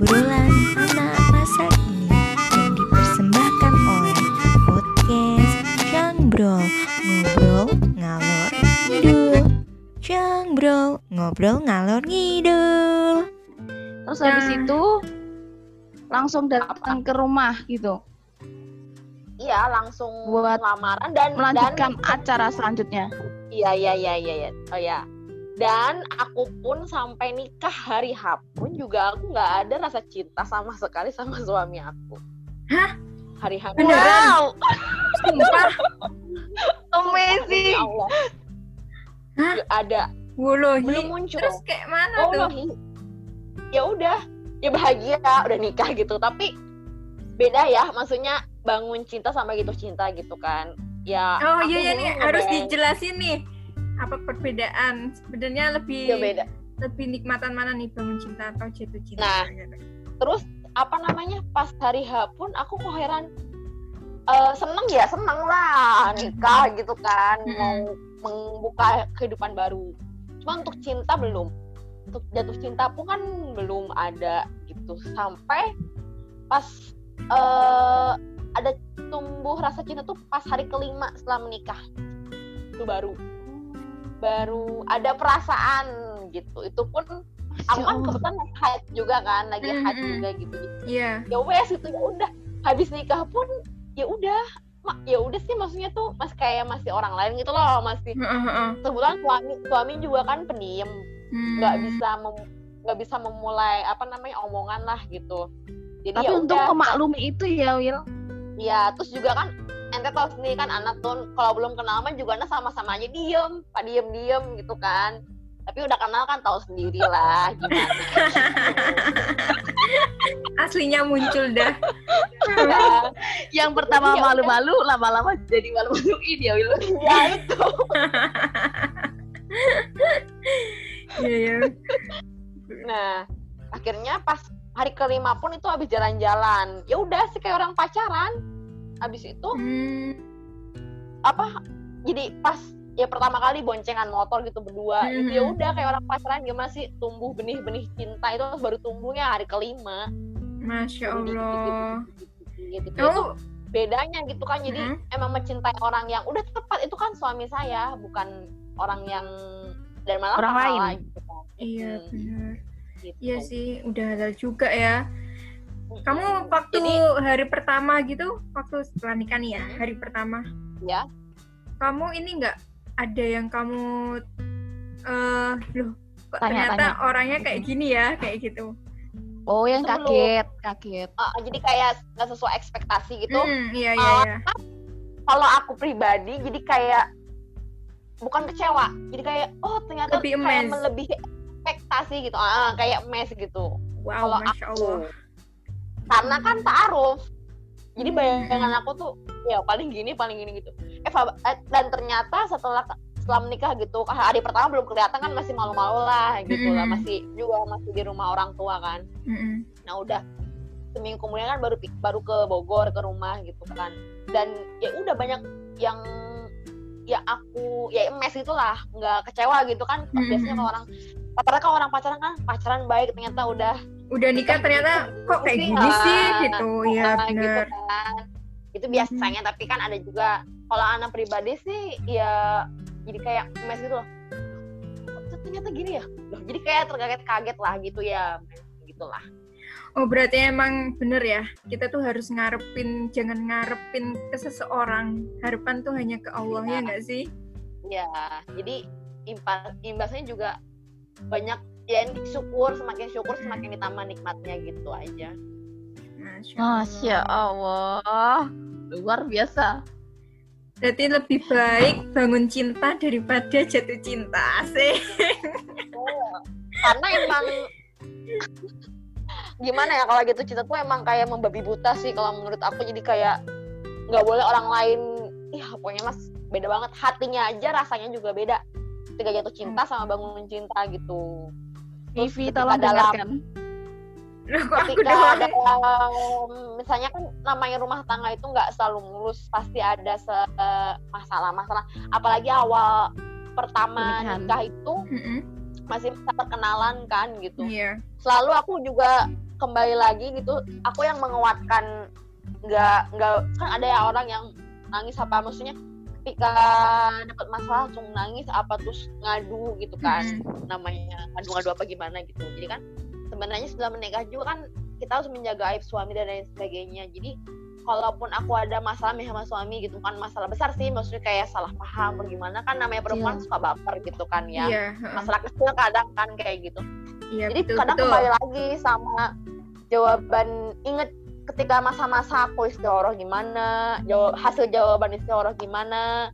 obrolan anak masa kini yang dipersembahkan oleh podcast Jangbrol Ngobrol Ngalor Ngidul Jangbrol Ngobrol Ngalor Ngidul Terus habis Nah. itu langsung datang ke rumah gitu, Iya, langsung Buat lamaran dan melanjutkan dan acara selanjutnya. Iya, iya, iya, iya, iya. Oh ya. Dan aku pun sampai nikah hari H pun juga aku nggak ada rasa cinta sama sekali sama suami aku. Hah? Hari H. Wow, Sumpah Amazing. Allah. Hah? Ada, Wolohi belum muncul. Terus kayak mana oh, tuh? Ya udah, ya bahagia udah nikah gitu. Tapi beda ya, maksudnya bangun cinta sama gitu cinta gitu kan. Ya. Oh iya iya nih harus ngeband. dijelasin nih apa perbedaan sebenarnya lebih Ya beda. lebih nikmatan mana nih bangun cinta atau jatuh cinta Nah. gitu. terus apa namanya pas hari H pun aku kok heran eh seneng ya seneng lah nikah gitu kan Mm-mm. mau membuka kehidupan baru cuma untuk cinta belum untuk jatuh cinta pun kan belum ada gitu sampai pas eh ada tumbuh rasa cinta tuh pas hari kelima setelah menikah itu baru baru ada perasaan gitu itu pun aku kan kebetulan haid juga kan lagi haid Mm-mm. juga gitu Iya. ya wes gitu ya udah habis nikah pun ya udah ya udah sih maksudnya tuh mas kayak masih orang lain gitu loh masih Heeh, heeh. sebulan suami suami juga kan pendiam Hmm. nggak bisa mem- nggak bisa memulai apa namanya omongan lah gitu jadi Tapi ya untuk memaklumi itu ya, Will. ya terus juga kan ente tahu sendiri kan anak tuh kalau belum kenal mah juga anak sama-sama aja diem pak diem diem gitu kan tapi udah kenal kan tahu sendiri lah gimana Aslinya muncul dah. Nah, Yang pertama Iya, malu-malu, lama-lama jadi malu-maluin ya, Will. ya itu Iya iya. Nah, akhirnya pas hari kelima pun itu habis jalan-jalan. Ya udah sih kayak orang pacaran. Habis itu Hmm. apa? Jadi pas ya pertama kali boncengan motor gitu berdua. Mhm. Gitu ya udah kayak orang pacaran gimana sih tumbuh benih-benih cinta itu baru tumbuhnya hari kelima. Masya Allah. dikit-dikit, gitu. Itu Kamu bedanya gitu kan. Jadi Mhm. emang mencintai orang yang udah tepat itu kan suami saya, bukan orang yang dan malah Orang lain. gitu kan. iya Hmm, benar. gitu. Iya sih, udah halal juga ya. Kamu waktu Jadi- hari pertama gitu, waktu setelah nikah nih ya, hari pertama. Ya. Kamu ini nggak ada yang kamu eh loh kok Tanya, ternyata tanya. orangnya kayak gini ya, kayak gitu. Oh, yang Sebelum. kaget, kaget. Uh, jadi kayak nggak sesuai ekspektasi gitu. Hmm, iya iya Oh, iya. Kalau aku pribadi, jadi kayak bukan kecewa, jadi kayak oh ternyata Lebih kayak amazed. melebihi ekspektasi gitu, ah kayak mes gitu. Wow, Kalau masya aku, Allah. Karena kan taaruf, jadi Hmm. bayangan aku tuh ya paling gini paling gini gitu. Eh eh, dan ternyata setelah setelah menikah gitu, hari pertama belum kelihatan kan masih malu-malu lah gitu lah, Mm-mm. masih juga masih di rumah orang tua kan. Mm-mm. Nah udah seminggu kemudian kan baru baru ke Bogor ke rumah gitu kan. Dan ya udah banyak yang ya aku ya mes itulah nggak kecewa gitu kan. Biasanya kalau orang rata-rata kalau orang pacaran kan pacaran baik ternyata udah Udah nikah ternyata kok kayak gini Ah, sih gitu. Iya ah, gitu benar. kan. Itu biasanya tapi kan ada juga kalau anak pribadi sih ya jadi kayak mes gitu loh. Ternyata gini ya. Loh, jadi kayak terkaget-kaget lah gitu ya. Gitulah. Oh berarti emang bener ya kita tuh harus ngarepin jangan ngarepin ke seseorang harapan tuh hanya ke Allah ya nggak sih? Ya, jadi imbasnya juga banyak ya ini syukur semakin syukur semakin ditambah nikmatnya gitu aja. Masya Allah. Luar biasa. Berarti lebih baik bangun cinta daripada jatuh cinta sih. Karena emang gimana ya kalau gitu cinta tuh emang kayak membabi buta sih kalau menurut aku jadi kayak nggak boleh orang lain ih pokoknya mas beda banget hatinya aja rasanya juga beda ketika jatuh cinta sama bangun cinta gitu Vivi, tolong dalam- dengarkan. Aku ketika dalam misalnya kan namanya rumah tangga itu nggak selalu mulus pasti ada se- masalah-masalah apalagi awal pertama Pernikahan. nikah itu Mm-mm. masih masa perkenalan kan gitu Iya. selalu aku juga kembali lagi gitu aku yang menguatkan nggak nggak kan ada ya orang yang nangis apa maksudnya ketika dapat masalah langsung nangis apa terus ngadu gitu kan Mm-mm. namanya ngadu-ngadu apa gimana gitu jadi kan sebenarnya setelah menikah juga kan kita harus menjaga aib suami dan lain sebagainya jadi kalaupun aku ada masalah nih sama suami gitu kan masalah besar sih maksudnya kayak salah paham atau gimana kan namanya perempuan Iya. suka baper gitu kan ya Iya, heeh. masalah kecil kadang kan kayak gitu iya jadi betul kadang betul. kembali lagi sama jawaban inget ketika masa-masa aku istiqoroh gimana jawab, hasil jawaban istiqoroh gimana.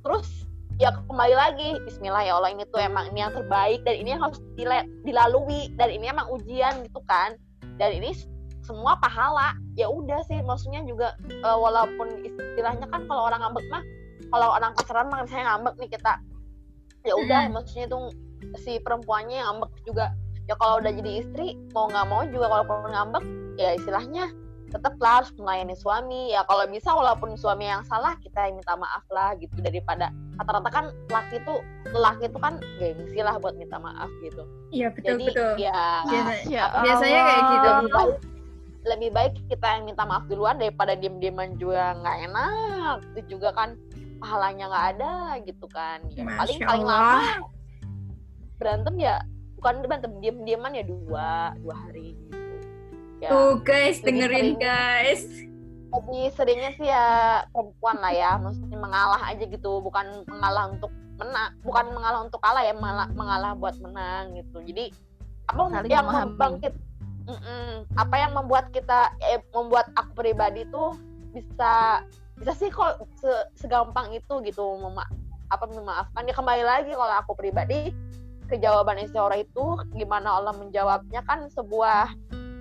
Terus ya kembali lagi Bismillah ya Allah ini tuh emang ini yang terbaik dan ini yang harus dila- dilalui dan ini emang ujian gitu kan. Dan ini semua pahala. Ya udah sih maksudnya juga eh, walaupun istilahnya kan kalau orang ngambek mah kalau orang pacaran mah misalnya ngambek nih kita. Ya udah maksudnya tuh si perempuannya yang ngambek juga. Ya kalau udah jadi istri mau nggak mau juga kalaupun ngambek ya istilahnya tetaplah harus melayani suami. Ya kalau bisa walaupun suami yang salah kita yang minta maaf lah gitu. Daripada rata-rata kan laki tuh laki itu kan gengsi lah buat minta maaf gitu. Iya betul jadi betul. ya Biasa- Ya biasanya kayak gitu. lebih baik lebih baik kita yang minta maaf duluan daripada diem-dieman juga nggak enak. Itu juga kan pahalanya nggak ada gitu kan. Ya, paling Masya paling Allah. lama berantem ya bukan berantem diem-dieman ya dua dua hari. gitu ya Tuh guys, lebih dengerin sering- guys. lebih seringnya sih ya perempuan lah ya maksudnya mengalah aja gitu bukan mengalah untuk menang bukan mengalah untuk kalah ya mengalah, mengalah buat menang gitu jadi apa Saling yang membangkit Mm-mm. apa yang membuat kita eh, membuat aku pribadi tuh bisa bisa sih kok se- segampang itu gitu mema apa memaafkan ya kembali lagi kalau aku pribadi ke jawaban itu gimana Allah menjawabnya kan sebuah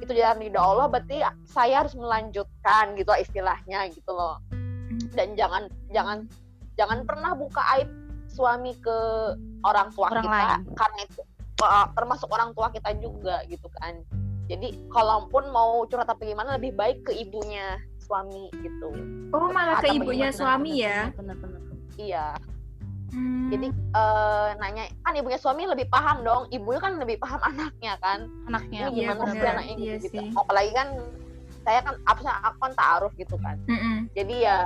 itu jalan ridho Allah berarti saya harus melanjutkan gitu lah istilahnya gitu loh dan jangan jangan jangan pernah buka aib suami ke orang tua Orang kita lain. karena itu uh, termasuk orang tua kita juga gitu kan jadi kalaupun mau curhat apa gimana lebih baik ke ibunya suami gitu Oh malah ke Atau ibunya bagaimana? suami ya. Bener-bener. iya Hmm. jadi eh, nanya kan ibunya suami lebih paham dong ibunya kan lebih paham anaknya kan Anaknya. ini Iya, gimana sih bener. anaknya Iya gitu, gitu. sih. apalagi kan saya kan apa sih aku kan taaruf gitu kan Mm-mm. jadi ya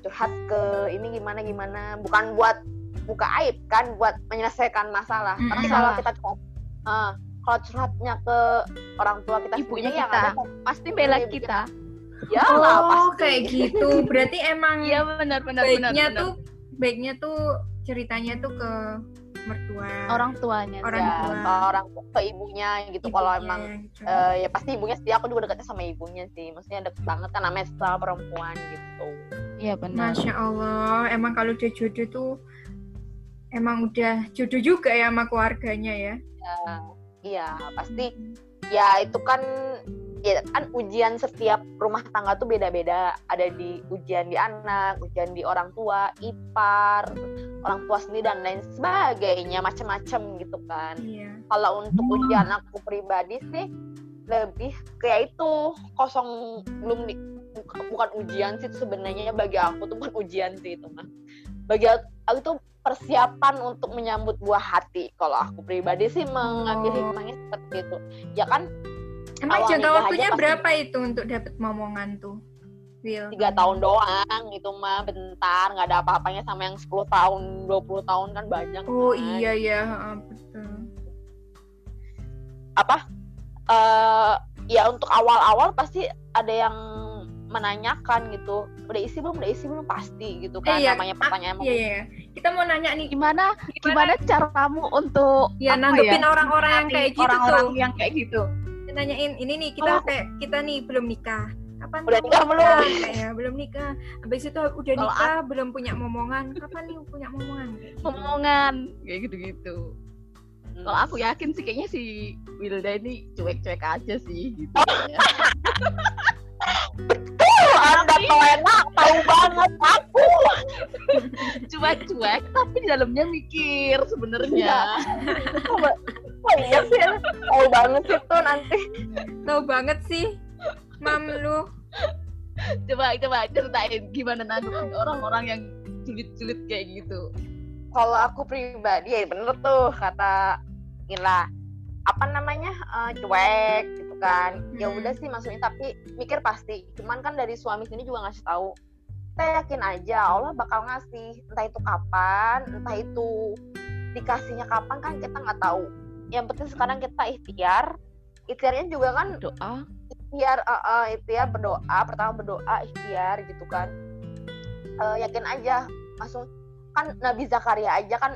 curhat ke ini gimana gimana bukan buat buka aib kan buat menyelesaikan masalah Mm, tapi kalau masalah. kita ah, kalau curhatnya ke orang tua kita Ibunya sendiri, yang kita. ada kan, Pasti bela Iya, kita. ya lah Oh pasti kayak gitu. Berarti emang Iya benar benar benar. baiknya benar. tuh baiknya tuh ceritanya tuh ke mertua orang tuanya. Orang ya, tua. ke orang ke ibunya gitu kalau emang gitu. eh, ya pasti ibunya sih aku juga deketnya sama ibunya sih maksudnya deket banget kan namanya sama perempuan gitu Iya benar. Masya Allah, emang kalau udah jodoh tuh emang udah jodoh juga ya sama keluarganya ya. Ya, iya pasti ya itu kan ya kan ujian setiap rumah tangga tuh beda-beda ada di ujian di anak ujian di orang tua ipar orang tua sendiri dan lain sebagainya macam-macam gitu kan Iya. kalau untuk ujian aku pribadi sih lebih kayak itu kosong belum di, buka- bukan ujian sih sebenarnya bagi aku tuh bukan ujian sih itu mah bagi aku itu persiapan untuk menyambut buah hati kalau aku pribadi sih mengambil Oh. hikmahnya seperti itu ya kan Emang jangka waktunya pasti- berapa itu untuk dapat momongan tuh? Will. tiga tahun doang gitu mah bentar nggak ada apa-apanya sama yang 10 tahun 20 tahun kan banyak Oh kan. iya ya, heeh, betul. apa eh ya untuk awal-awal pasti ada yang menanyakan gitu udah isi belum udah isi belum pasti gitu kan Iya, namanya pertanyaan Iya iya. Kita mau nanya nih Gimana gimana cara kamu untuk ya nanggepin ya, orang-orang yang kayak gitu orang-orang tuh. yang kayak gitu? Nanyain ini nih kita Kalau- kayak kita nih belum nikah. Kapan Udah nikah belum? Ya, belum nikah. Habis itu udah nikah, belum punya momongan. Kapan nih punya momongan? Kayak gitu. Omongan kayak gitu-gitu. Hmm. Kalau aku yakin sih kayaknya si Wilda ini cuek-cuek aja sih gitu. ya. Tuh, anda tahu enak tahu banget aku Cuek-cuek tapi di dalamnya mikir sebenarnya. oh iya sih tahu banget sih tuh nanti Tahu banget sih. Mam lu. Coba coba ceritain gimana nanggepin orang-orang yang sulit-sulit kayak gitu. kalau aku pribadi ya bener tuh kata Ila apa namanya? Eh, cuek gitu kan. Ya Hmm. udah sih maksudnya tapi mikir pasti. Cuman kan dari suami sini juga ngasih tahu. Kita yakin aja Allah bakal ngasih. Entah itu kapan entah itu dikasihnya kapan kan kita nggak tahu. Yang penting sekarang kita ikhtiar. Ikhtiarnya juga kan doa ikhtiar uh, uh, ikhtiar berdoa pertama berdoa ikhtiar gitu kan. Eh, yakin aja masuk kan Nabi Zakaria aja kan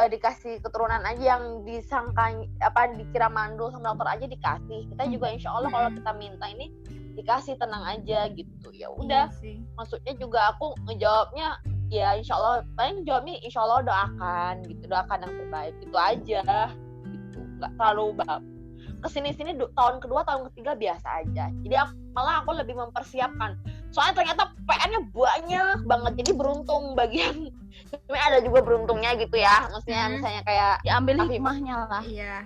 eh, dikasih keturunan aja yang disangka apa dikira mandul sama dokter aja dikasih. Kita juga insya Allah kalau kita minta ini dikasih tenang aja gitu. Ya udah Iya maksudnya juga aku ngejawabnya ya insya Allah paling jawabnya insya Allah doakan gitu doakan yang terbaik itu aja. Gitu nggak terlalu bab ke sini sini tahun kedua tahun ketiga biasa aja jadi aku, malah aku lebih mempersiapkan soalnya ternyata PR-nya banyak banget jadi beruntung bagian sebenarnya ada juga beruntungnya gitu ya maksudnya Hmm. misalnya kayak diambil Afifah. hikmahnya lah Iya.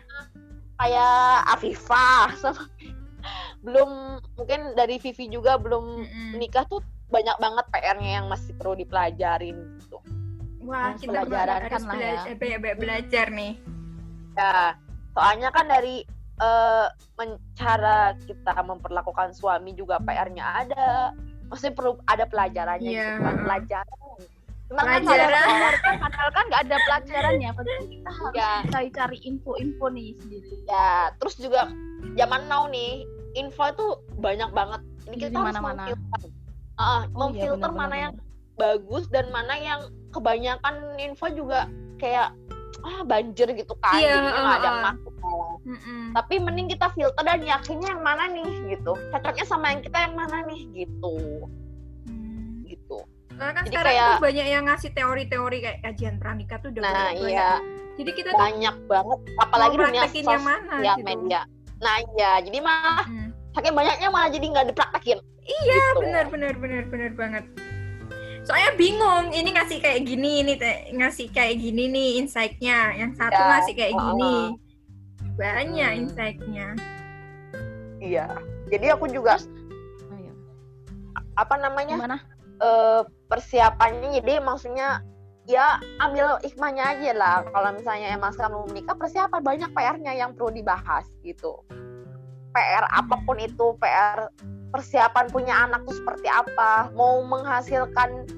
kayak Afifah sama belum mungkin dari Vivi juga belum Mm-mm. menikah tuh banyak banget PR-nya yang masih perlu dipelajarin gitu. Wah, Harus kita pelajaran harus kan lah ya. bela- banyak-banyak belajar nih. Ya, soalnya kan dari eh, men- cara kita memperlakukan suami juga PR-nya ada. Maksudnya perlu ada pelajarannya Iya. gitu kan, pelajaran. Cuman kan Pelajaran. kan padahal kan nggak ada pelajarannya padahal kita harus Ya. cari-cari info-info nih sendiri ya, terus juga zaman now nih, info itu banyak banget. Ini kita harus mana-mana. memfilter. Ah, Oh iya, memfilter benar, mana yang bagus dan mana yang kebanyakan info juga kayak ah banjir gitu kan Iya, jadinya nggak ada uh, yang uh. masuk. Mm-mm. tapi mending kita filter dan yakinnya yang mana nih gitu cocoknya sama yang kita yang mana nih gitu Hmm. gitu Soalnya kan Jadi sekarang kayak- tuh banyak yang ngasih teori-teori kayak kajian pranikah tuh udah nah banyak. iya Jadi kita tuh banyak banget apalagi dunia praktekin yang mana sosial gitu. media nah iya jadi malah Mm. saking banyaknya malah jadi nggak dipraktekin Iya, gitu. benar benar benar benar banget. Soalnya bingung, ini ngasih kayak gini, ini ngasih kayak gini nih insight-nya. Yang satu Ya, ngasih kayak uh-uh. gini. Banyak Hmm. insight-nya. iya. Jadi aku juga Oh, iya. apa namanya? Gimana? Eh, persiapannya jadi maksudnya ya ambil hikmahnya aja lah. Kalau misalnya emang sekarang mau menikah persiapan banyak PR-nya yang perlu dibahas gitu. PR apa pun itu PR persiapan punya anak tuh seperti apa mau menghasilkan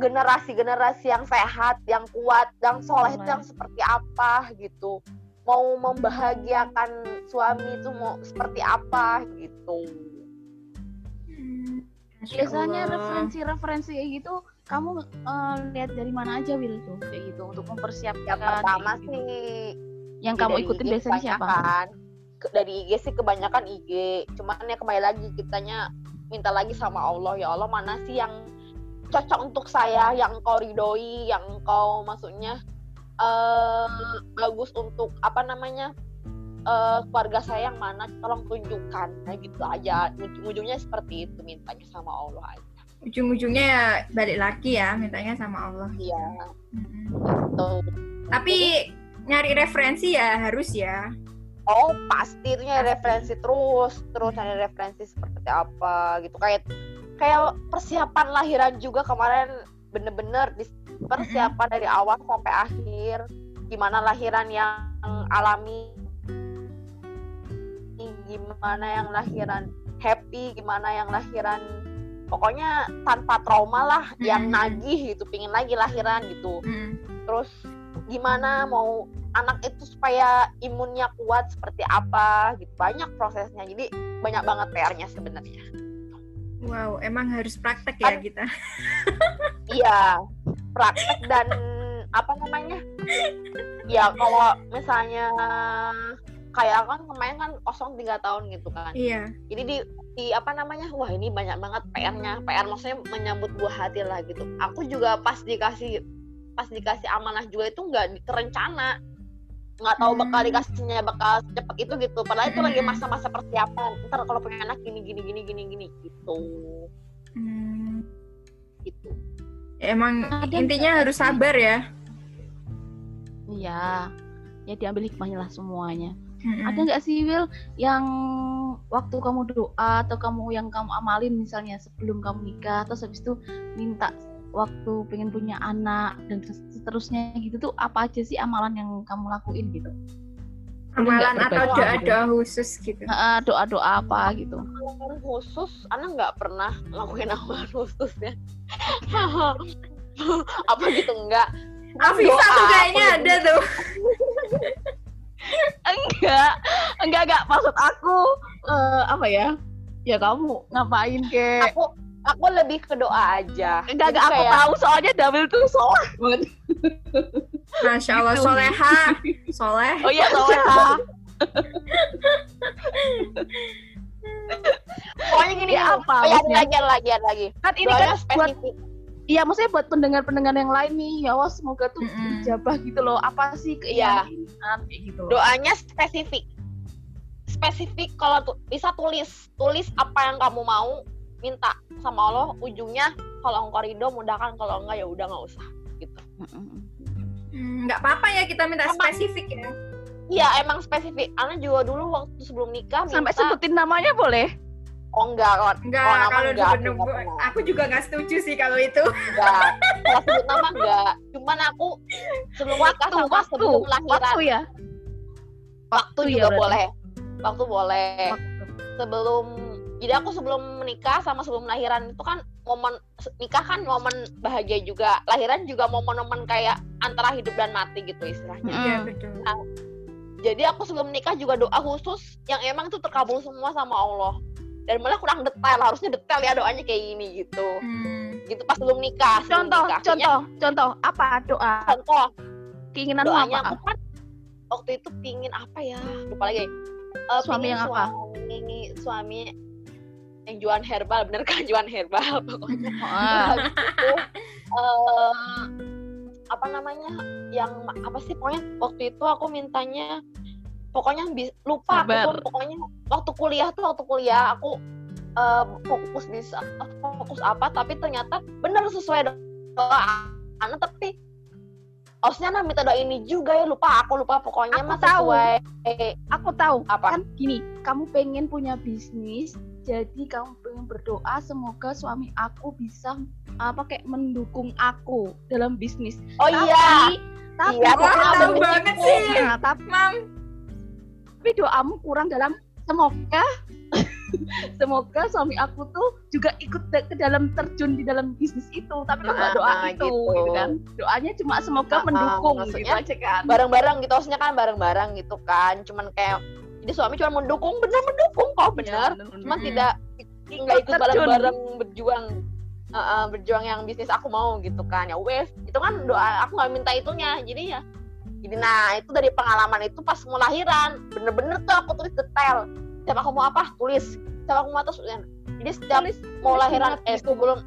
generasi-generasi yang sehat yang kuat yang soleh itu yang seperti apa gitu mau membahagiakan suami itu mau seperti apa gitu Hmm. Biasanya referensi-referensi kayak gitu kamu eh, lihat dari mana aja Will tuh kayak gitu untuk mempersiapkan yang pertama gitu. sih yang Ya, kamu ikutin IG biasanya siapa dari IG sih kebanyakan IG cuman ya kembali lagi kitanya minta lagi sama Allah ya Allah mana sih yang cocok untuk saya yang kau ridhoi yang kau maksudnya eh bagus untuk apa namanya eh keluarga saya yang mana tolong tunjukkan. Nah gitu aja. Ujung-ujungnya seperti itu mintanya sama Allah aja. Ujung-ujungnya ya balik lagi ya, mintanya sama Allah. iya. Tuh Tapi nyari referensi ya harus ya. Oh pasti itu nyari referensi terus terus nyari referensi seperti apa gitu. Kayak kayak persiapan lahiran juga kemarin bener-bener dis- persiapan dari awal sampai akhir? Gimana lahiran yang alami? Gimana yang lahiran happy? Gimana yang lahiran pokoknya tanpa trauma lah yang Mhm. nagih gitu pingin lagi lahiran gitu. Mm. terus gimana mau anak itu supaya imunnya kuat seperti apa gitu. Banyak prosesnya jadi banyak banget PR-nya sebenarnya Wow, emang harus praktek ya Kan- kita. iya praktek dan apa namanya? Ya kalau misalnya kayak kan kemarin kan kosong tiga tahun gitu kan. Iya. jadi di, di apa namanya? Wah ini banyak banget PR-nya PR maksudnya menyambut buah hati lah gitu. Aku juga pas dikasih pas dikasih amanah juga itu nggak terencana nggak tahu bakal Hmm. dikasihnya bakal cepet itu gitu padahal itu lagi Hmm. masa-masa persiapan ntar kalau punya anak gini gini gini gini gini gitu Hmm. gitu Ya, emang Ada intinya harus sabar ya. iya ya diambil hikmahnya lah semuanya Mm-mm. ada nggak sih Will yang waktu kamu doa atau kamu yang kamu amalin misalnya sebelum kamu nikah terus habis itu minta waktu pengen punya anak dan terus- seterusnya gitu tuh apa aja sih amalan yang kamu lakuin gitu? Amalan atau doa gitu? doa khusus gitu? Heeh, doa-doa apa gitu? Amalan khusus Ana nggak pernah ngelakuin amalan khusus ya apa gitu enggak Afisa Doa, tuh kayaknya aku ada tuh. Enggak enggak enggak. Maksud aku eh, apa ya? Ya kamu ngapain kek? Aku aku lebih ke doa aja. Enggak enggak aku kayak- tahu soalnya Damil tuh soleh banget Masya Allah Gitu. soleha. Soleh oh iya soleha. Pokoknya gini Ya, apa oh, ya, lagi lagi lagi. Kan ini doanya kan buat spesifik. Iya maksudnya buat pendengar-pendengar yang lain nih ya Allah semoga tuh Mm-mm. dijabah gitu loh. Apa sih Iya. keinginan kayak gitu loh. Doanya spesifik. Spesifik kalau tu- bisa tulis. Tulis apa yang kamu mau minta sama Allah ujungnya kalau engkau ridho mudahkan kalau enggak ya udah nggak usah gitu. Mm-mm. Hmm, nggak apa-apa ya kita minta Sama- spesifik ya. Iya emang spesifik. Ana juga dulu waktu sebelum nikah minta sampai sebutin namanya boleh? Oh enggak kalau enggak nama kalau enggak, aku enggak aku juga nggak setuju sih kalau itu. Enggak kalau sebut nama enggak. Cuman aku sebelum nikah waktu sama waktu sebelum lahiran waktu ya? Waktu ya juga berarti. boleh. Waktu boleh. Waktu. sebelum jadi aku sebelum menikah sama sebelum lahiran itu kan momen nikah kan momen bahagia juga. Lahiran juga momen-momen kayak antara hidup dan mati gitu istilahnya. Iya Mm. betul. Jadi aku sebelum nikah juga doa khusus yang emang itu terkabul semua sama Allah. Dan malah kurang detail harusnya detail ya doanya kayak gini gitu. Hmm. gitu pas sebelum nikah sebelum contoh nikah. contoh contoh apa doa? Contoh. Keinginanmu doanya apa? aku kan waktu itu pingin apa ya? Lupa lagi. Eh, Suami yang apa? suami suami yang jualan herbal bener kan? Jualan herbal pokoknya. Ah, itu eh, apa namanya yang apa sih pokoknya waktu itu aku mintanya pokoknya lupa aku tuh pokoknya waktu kuliah tuh waktu kuliah aku eh, fokus bisa fokus apa tapi ternyata bener sesuai doa anak tapi Osnya nah minta doa ini juga ya lupa aku lupa pokoknya Aku mah tahu. sesuai. Aku tahu. Apa? kan gini kamu pengen punya bisnis jadi kamu pengen berdoa semoga suami aku bisa apa kayak mendukung aku dalam bisnis. Oh tapi, iya. tapi Iya, tapi tahu banget sih. Nah, tapi mam. tapi doamu kurang dalam semoga semoga suami aku tuh juga ikut ke dalam terjun di dalam bisnis itu. Tapi kan doa Nah, itu gitu. gitu kan? Doanya cuma semoga Ah, mendukung maksudnya gitu aja kan. bareng-bareng gitu maksudnya kan bareng-bareng gitu kan. Cuman kayak jadi suami cuma mendukung bener mendukung kok Iya, cuman Mm-mm. tidak nggak ikut bareng-bareng berjuang Uh, uh, berjuang yang bisnis aku mau gitu kan. Ya wes itu kan doa aku nggak minta itunya. Jadi ya jadi nah itu dari pengalaman itu pas mau lahiran bener-bener tuh aku tulis detail. Setiap aku mau apa tulis. Setiap aku mau tulis. Jadi setiap Tulis- mau tulis lahiran eh gitu. sebelum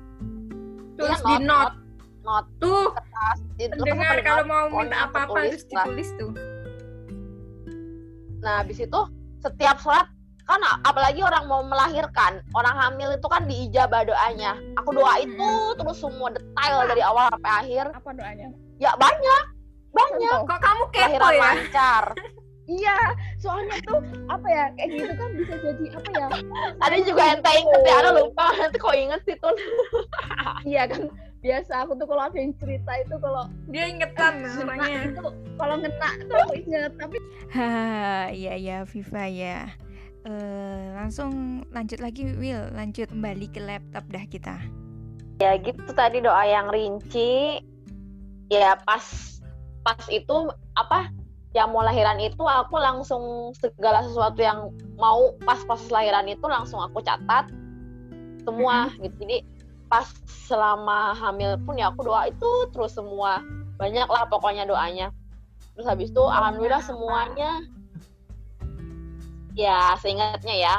tulis Iya, di note not tuh kertas itu dengar kalau mau minta apa-apa tulis harus ditulis tuh Nah, habis itu setiap sholat kan apalagi orang mau melahirkan, orang hamil itu kan diijabah doanya. Aku doa itu terus semua detail dari awal sampai akhir. apa doanya Ya banyak, banyak. Kok kamu kepo Lahiran ya lancar. Iya, soalnya tuh apa ya kayak gitu kan bisa jadi apa ya? Ada juga yang tak inget ya, ada lupa. Nanti kok inget sih tuh. Iya kan biasa aku tuh kalau ada yang cerita itu kalau dia ingetan ngena namanya itu kalau ngena tuh aku inget tapi Hahaha, iya ya Viva ya. Eh, langsung lanjut lagi Will, lanjut kembali ke laptop dah kita. Ya gitu tadi doa yang rinci. Ya pas pas itu apa? Ya mau lahiran itu aku langsung segala sesuatu yang mau pas pas lahiran itu langsung aku catat semua gitu. Jadi pas selama hamil pun ya aku doa itu terus semua. Banyak lah pokoknya doanya. Terus habis itu alhamdulillah semuanya ya seingatnya ya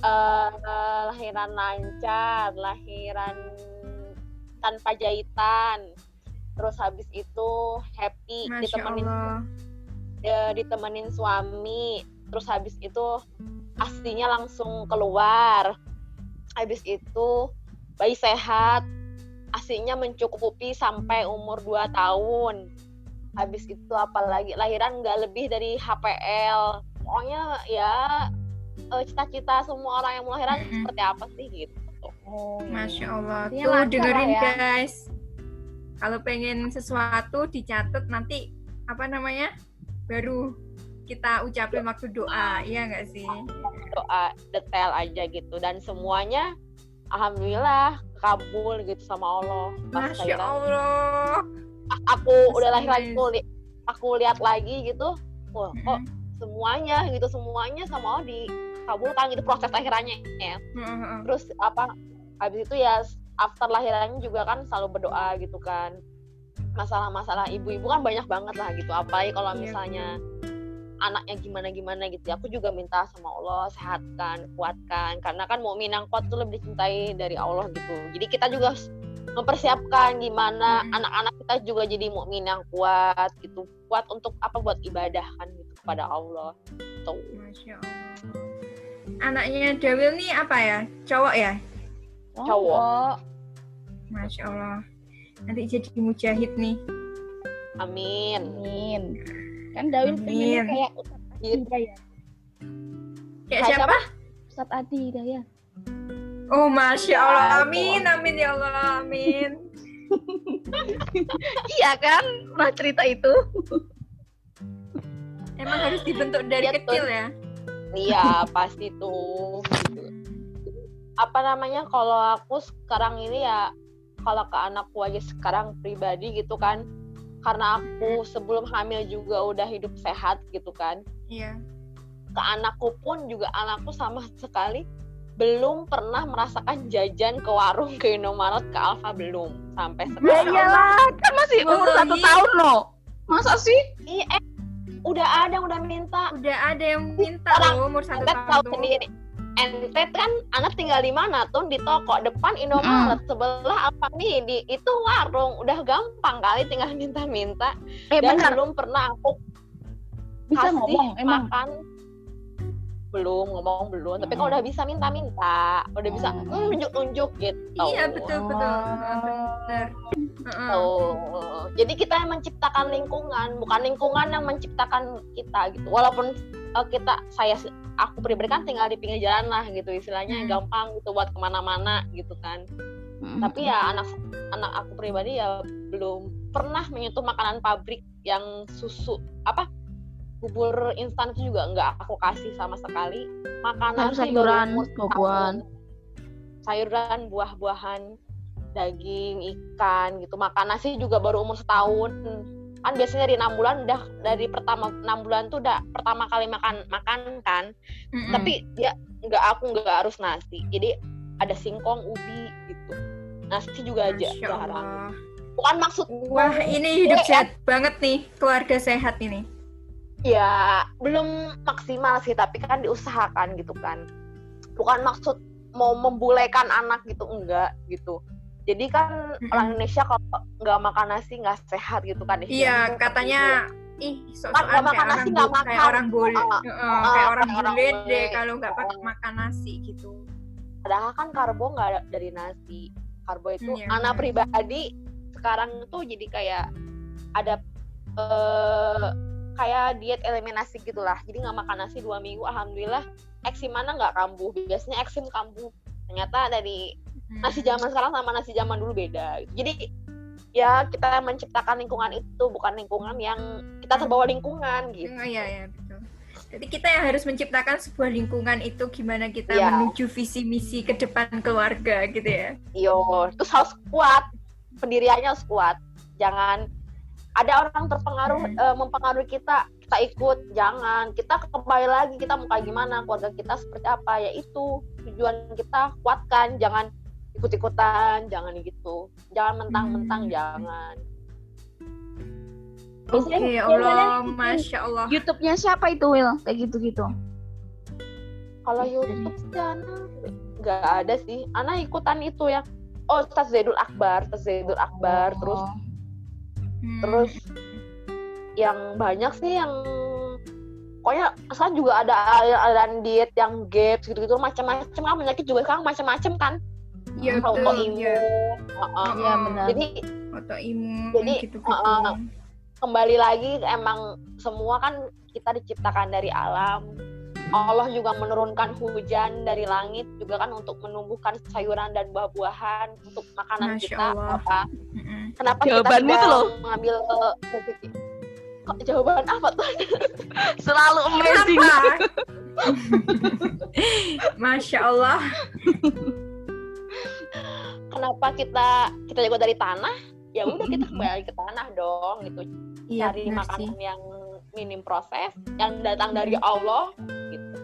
eh lahiran lancar, lahiran tanpa jahitan. Terus habis itu happy masya ditemenin Allah eh, ditemenin suami. Terus habis itu aslinya langsung keluar. Habis itu bayi sehat. Asinya mencukupi sampai umur 2 tahun. Habis itu apalagi lahiran nggak lebih dari HPL. Pokoknya ya eh, cita-cita semua orang yang mau lahiran Mm-mm. seperti apa sih gitu. oh, masya Allah Artinya tuh dengerin lah ya. guys kalau pengen sesuatu dicatat nanti apa namanya baru kita ucapin waktu doa, iya nggak sih? doa detail aja gitu dan semuanya alhamdulillah kabul gitu sama Allah Pas Masya lahiran, Allah. aku udah lahir lagi aku, li- aku lihat lagi gitu wah kok Mm-mm. semuanya gitu semuanya sama Allah dikabulkan gitu proses lahirannya ya Heeh. terus apa habis itu ya after lahirannya juga kan selalu berdoa gitu kan masalah-masalah ibu-ibu kan banyak banget lah gitu apalagi kalau Iya, misalnya anaknya gimana gimana gitu ya. aku juga minta sama Allah sehatkan kuatkan karena kan mukmin yang kuat tuh lebih dicintai dari Allah gitu jadi kita juga mempersiapkan gimana Mm. anak-anak kita juga jadi mukmin yang kuat gitu kuat untuk apa buat ibadah kan gitu kepada Allah tuh Masya Allah. Anaknya Dawil nih apa ya? Cowok ya? Cowok. Masya Allah. Nanti jadi mujahid nih. amin Amin. Kan Dawil pengennya kayak Ustadz Adi. Hidayat. Kayak siapa? Ustadz Adi Hidayat. Oh, Masya Ya Allah. Amin, amin ya Allah. Amin. Iya kan? Pernah cerita itu. Emang harus dibentuk dari Iya, kecil ya? Iya pasti tuh. Gitu. Apa namanya kalau aku sekarang ini ya kalau ke anakku aja sekarang pribadi gitu kan karena aku sebelum hamil juga udah hidup sehat gitu kan. Iya. ke anakku pun juga anakku sama sekali belum pernah merasakan jajan ke warung ke Indomaret ke Alfa belum. Sampai Ya sekarang. iyalah, kan masih umur satu tahun loh. Masa sih? iya eh, udah ada yang udah minta. Udah ada yang minta Orang- loh umur satu tahun tahu sendiri ente kan anak tinggal di mana? Tuh di toko depan Indomaret. Sebelah apa nih? Di itu warung. Udah gampang kali tinggal minta-minta. Eh dan benar, belum pernah aku bisa kasih ngomong emang. Belum ngomong belum tapi kalau Hmm. udah bisa minta-minta udah bisa Hmm. mm, nunjuk-nunjuk gitu Iya betul betul. Oh. Benar. Heeh. Tuh. Jadi kita yang menciptakan lingkungan, bukan lingkungan yang menciptakan kita gitu. Walaupun uh, kita, saya, aku pribadi kan tinggal di pinggir jalan lah gitu, istilahnya Hmm. gampang gitu buat ke mana-mana gitu kan. Mm. Tapi ya anak anak aku pribadi ya belum pernah menyentuh makanan pabrik yang susu apa bubur instan itu juga nggak aku kasih sama sekali. Makanan umur buah-buahan. sayuran, buah-buahan, daging, ikan gitu. Makan nasi juga baru umur setahun. Kan biasanya dari enam bulan udah dari pertama enam bulan tuh udah pertama kali makan makan kan. Mm-mm. Tapi dia nggak aku nggak harus nasi. Jadi ada singkong, ubi gitu. Nasi juga aja jarang. Bukan maksud Wah ini hidup Eh, sehat banget nih keluarga sehat ini. Ya belum maksimal sih tapi kan diusahakan gitu kan bukan maksud mau membulekan anak gitu enggak gitu jadi kan Mm-mm. orang Indonesia kalau nggak makan nasi nggak sehat gitu kan Iya istilahnya. katanya ih sok Kan nggak makan nasi, nggak kayak makan. orang boleh Ah, kayak orang kayak orang bule deh bule. kalau nggak pakai makan nasi gitu. padahal kan karbo nggak dari nasi karbo itu Iya, anak benar. pribadi sekarang tuh jadi kayak ada eh, kayak diet eliminasi gitulah jadi nggak makan nasi dua minggu alhamdulillah eksim mana nggak kambuh biasanya eksim kambuh ternyata dari Hmm. nasi zaman sekarang sama nasi zaman dulu beda jadi ya kita menciptakan lingkungan itu bukan lingkungan yang kita terbawa lingkungan gitu Oh iya ya betul. Jadi kita yang harus menciptakan sebuah lingkungan itu gimana kita Iya. menuju visi misi ke depan keluarga gitu ya. Yo, terus harus kuat. Pendiriannya harus kuat. Jangan ada orang terpengaruh Hmm. eh, mempengaruhi kita, kita ikut. Jangan. Kita kembali lagi kita mau kayak gimana, keluarga kita seperti apa, ya itu tujuan kita kuatkan. Jangan ikut-ikutan, jangan gitu. Jangan mentang-mentang, Hmm. jangan. Oke ya Allah, masya Allah. YouTube-nya siapa itu Will? Kayak gitu-gitu. Kalau YouTube sih Ana nggak ada sih. Ana ikutan itu yang Oh, Ustaz Zaidul Akbar, Ustaz Zaidul Akbar, terus Oh. Hmm. terus yang banyak sih yang pokoknya sekarang juga ada aliran diet yang gaps gitu-gitu macam-macam kan penyakit juga sekarang macam-macam kan Iya, betul, autoimun iya. Heeh. Iya benar. jadi autoimun Jadi, gitu gitu. uh, kembali lagi emang semua kan kita diciptakan dari alam Allah juga menurunkan hujan dari langit juga kan untuk menumbuhkan sayuran dan buah-buahan untuk makanan Masya kita Allah. apa kenapa Jawabanmu kita loh. mengambil rezeki jawaban apa tuh? Selalu amazing. Masya Allah. Kenapa kita kita jago dari tanah? Ya udah kita kembali ke tanah dong gitu. Iya, Cari benar makanan sih. yang minim proses, yang datang dari Allah gitu.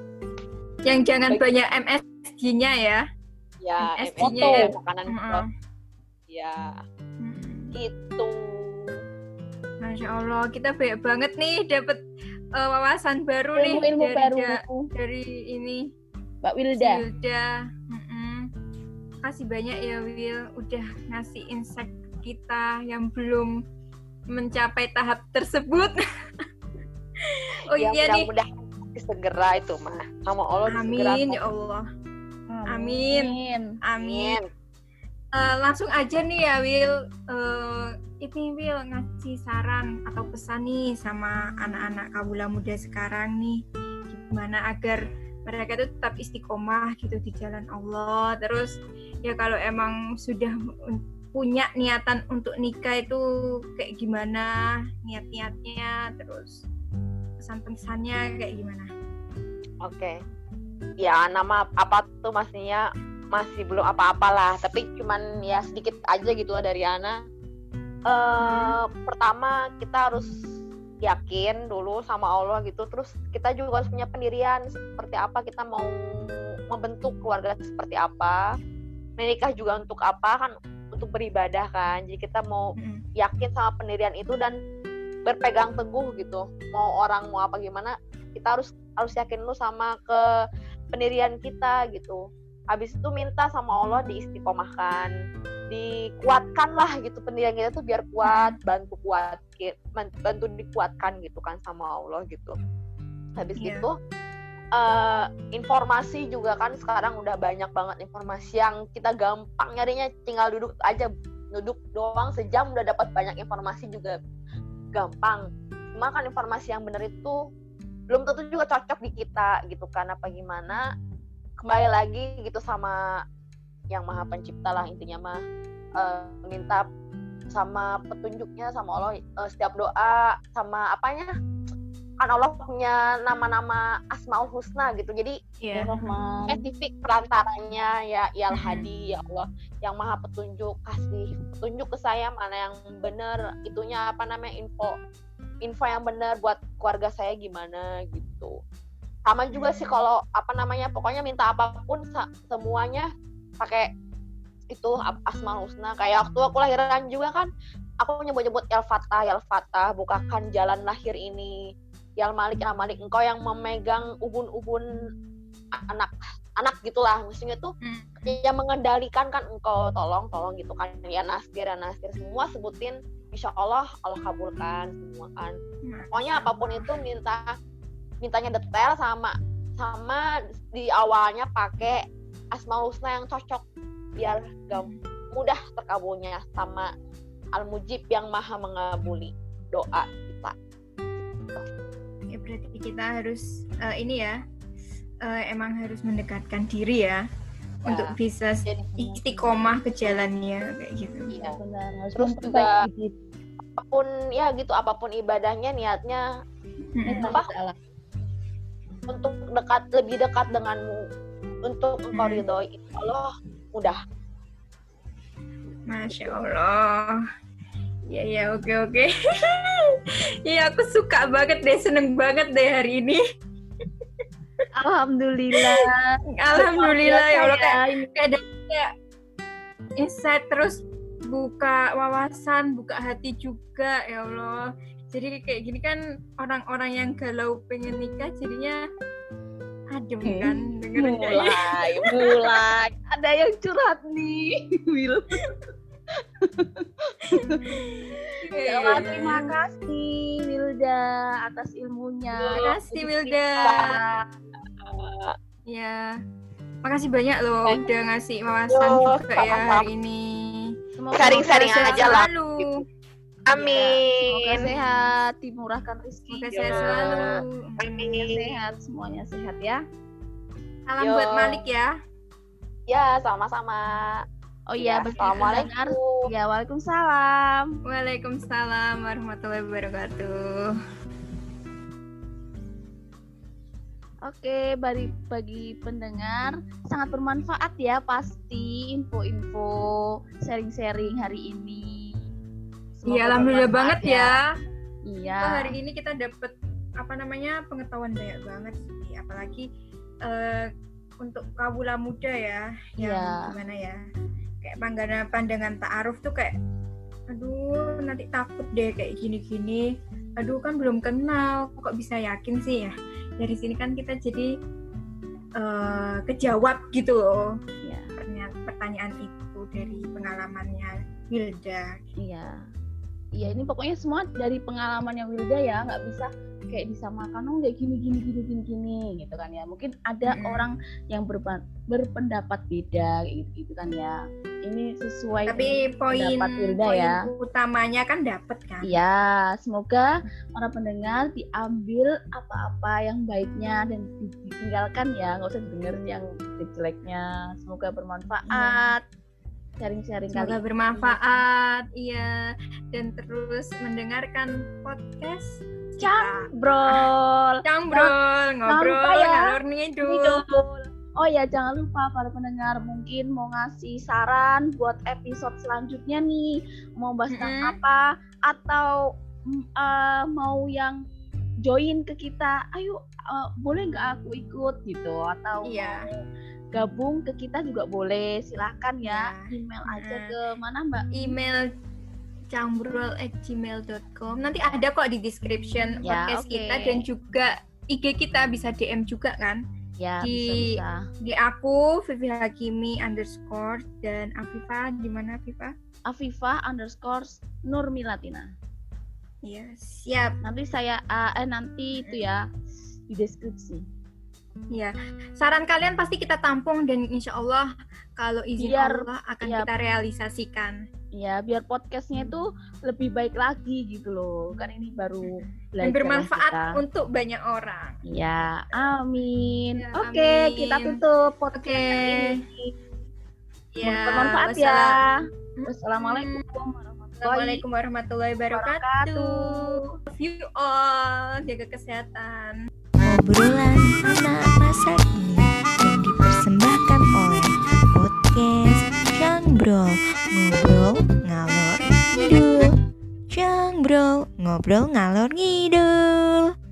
Yang jangan Baik. banyak MSG-nya ya. Ya, MSG-nya MSG, ya. makanan Mm-mm. ya Mm-mm. gitu. Masya Allah, kita banyak banget nih dapat eh, wawasan baru nih Ilmu-ilmu dari baru. Ja- dari ini Mbak si Wilda. Wilda. Mm-mm. Makasih banyak ya Will udah ngasih insight kita yang belum mencapai tahap tersebut. oh ya iya nih. mudah-mudahan segera itu mah sama Allah segera Amin ya Allah. Amin. Amin. Amin. Eh, langsung aja nih ya Will. Eh, ini Will ngasih saran atau pesan nih sama anak-anak kabula muda sekarang nih. Gimana agar mereka itu tetap istiqomah gitu di jalan Allah. Terus ya kalau emang sudah punya niatan untuk nikah itu kayak gimana niat-niatnya terus pesan-pesannya kayak gimana? Oke. Ya nama apa tuh maksudnya masih belum apa-apalah, tapi cuman ya sedikit aja gitu lah dari Ana. Eh pertama kita harus yakin dulu sama Allah gitu, terus kita juga harus punya pendirian seperti apa kita mau membentuk keluarga seperti apa. Menikah juga untuk apa kan untuk beribadah kan. Jadi kita mau yakin sama pendirian itu dan berpegang teguh gitu. Mau orang mau apa gimana kita harus harus yakin lu sama ke pendirian kita gitu. Habis itu minta sama Allah diistiqomahkan dikuatkan lah gitu pendirian kita tuh biar kuat bantu kuat bantu dikuatkan gitu kan sama Allah gitu. Habis Iya. itu eh, informasi juga kan sekarang udah banyak banget informasi yang kita gampang nyarinya tinggal duduk aja duduk doang sejam udah dapat banyak informasi juga gampang. Cuma kan informasi yang benar itu belum tentu juga cocok di kita gitu kan apa gimana. Kembali lagi gitu sama yang maha pencipta lah intinya mah eh, minta sama petunjuknya sama Allah eh, setiap doa sama apanya kan Allah punya nama-nama asmaul husna gitu jadi Iya. Rahman. spesifik perantaranya ya ya Mhm. hadi ya Allah yang maha petunjuk kasih petunjuk ke saya mana yang benar itunya apa namanya info info yang benar buat keluarga saya gimana gitu sama juga sih kalau apa namanya pokoknya minta apa pun semuanya pakai itu asmaul husna kayak waktu aku lahiran juga kan aku nyebut-nyebut ya fatah ya fatah bukakan jalan lahir ini ya malik ya malik engkau yang memegang ubun-ubun anak anak gitulah. Maksudnya tuh Hmm. yang mengendalikan kan engkau. Tolong tolong gitu kan. Ya nasir ya nasir. Semua sebutin. Insya Allah Allah kabulkan semua kan. Pokoknya apa pun itu minta mintanya detail sama sama di awalnya pakai asmaul husna yang cocok. Biar gam- mudah terkabulnya sama al mujib yang maha mengabuli doa kita. Ya berarti kita harus eh, ini ya eh, emang harus mendekatkan diri ya, Ya. untuk bisa jadi istiqomah ke jalannya kayak gitu. iya Benar, harus Terus diri. apa pun ya gitu apa pun ibadahnya niatnya Mm-mm. apa untuk dekat lebih dekat denganmu untuk engkau Hmm. ridhoi Allah mudah Masya Allah. Ya ya oke oke. Iya aku suka banget deh, seneng banget deh hari ini. Alhamdulillah. Alhamdulillah ya Allah kayak ini. kayak ada kayak insight terus buka wawasan, buka hati juga ya Allah. Jadi kayak gini kan orang-orang yang galau pengen nikah jadinya adem Hmm. kan dengerin mulai mulai Ada yang curhat nih, Will. Iya. terima kasih Wilda atas ilmunya. Terima kasih Wilda. Ya. Makasih banyak loh Thank udah ngasih wawasan juga ya hari ini. Semoga sehat aja lah. Selalu. Semoga amin sehat, dimurahkan rezeki. Semoga Yo. sehat selalu. Semuanya sehat, semuanya sehat ya. Salam Yo. buat Malik ya. ya sama-sama Oh iya, Ya, Assalamualaikum. ya Waalaikumsalam. Waalaikumsalam warahmatullahi wabarakatuh. Oke, bagi bagi pendengar sangat bermanfaat ya pasti info-info sharing-sharing hari ini. Iya, alhamdulillah banget ya. Iya. Oh, hari ini kita dapat apa namanya pengetahuan banyak banget sih, apalagi eh, untuk kawula muda ya, yang Iya. gimana ya, kayak pandangan pandangan ta'aruf tuh kayak, aduh nanti takut deh kayak gini-gini, aduh kan belum kenal, kok bisa yakin sih ya? Dari sini kan kita jadi eh, kejawab gitu loh Iya. pertanyaan, itu dari pengalamannya Wilda. Iya. Iya, ini pokoknya semua dari pengalamannya Wilda ya, nggak bisa kayak disamakan oh kayak gini gini gini gini gini gitu kan ya. Mungkin ada Mm-mm. orang yang berpendapat beda gitu, gitu kan ya. Ini sesuai Tapi poin Wilda poin ya. utamanya kan dapat kan. Iya, semoga para pendengar diambil apa-apa yang baiknya dan di- ditinggalkan ya, nggak usah denger yang jelek-jeleknya. Semoga bermanfaat. Sharing-sharing kali Semoga bermanfaat, iya, dan terus mendengarkan podcast. Bro, Cambrol, ngobrol, lupa ya. ngalor ngidul. Oh ya, jangan lupa para pendengar mungkin mau ngasih saran buat episode selanjutnya nih, mau bahas tentang Mm-mm. apa atau mm, eh, mau yang join ke kita, ayo eh, boleh nggak aku ikut gitu atau mau gabung ke kita juga boleh, silahkan ya, Iya. email aja Mm. ke mana Mbak? Email cambrol@gmail.com. Nanti ada kok di description Ya, podcast oke. kita dan juga IG kita bisa DM juga kan. Ya Di- bisa bisa. Di aku Vivi Hakimi underscore dan Afifa di mana Afifa? Afifah underscore Nurmilatina. Iya, siap. Nanti saya eh, eh, nanti itu ya di deskripsi. Iya, saran kalian pasti kita tampung dan insya Allah kalau izin Biar- Allah akan iya. kita realisasikan. Ya, biar podcastnya itu lebih baik lagi gitu loh. Kan ini baru Dan bermanfaat kita. untuk banyak orang. Ya, amin. Ya, Oke, amin. kita tutup podcast kali ini. Ya, bermanfaat wassalam. ya. Wassalamualaikum warahmatullahi Assalamualaikum warahmatullahi wabarakatuh. Love you all. Jaga kesehatan. Obrolan anak masa kini yang dipersembahkan oleh podcast Cangbrol Ngobrol Ngalor Ngidul Cangbrol Ngobrol Ngalor Ngidul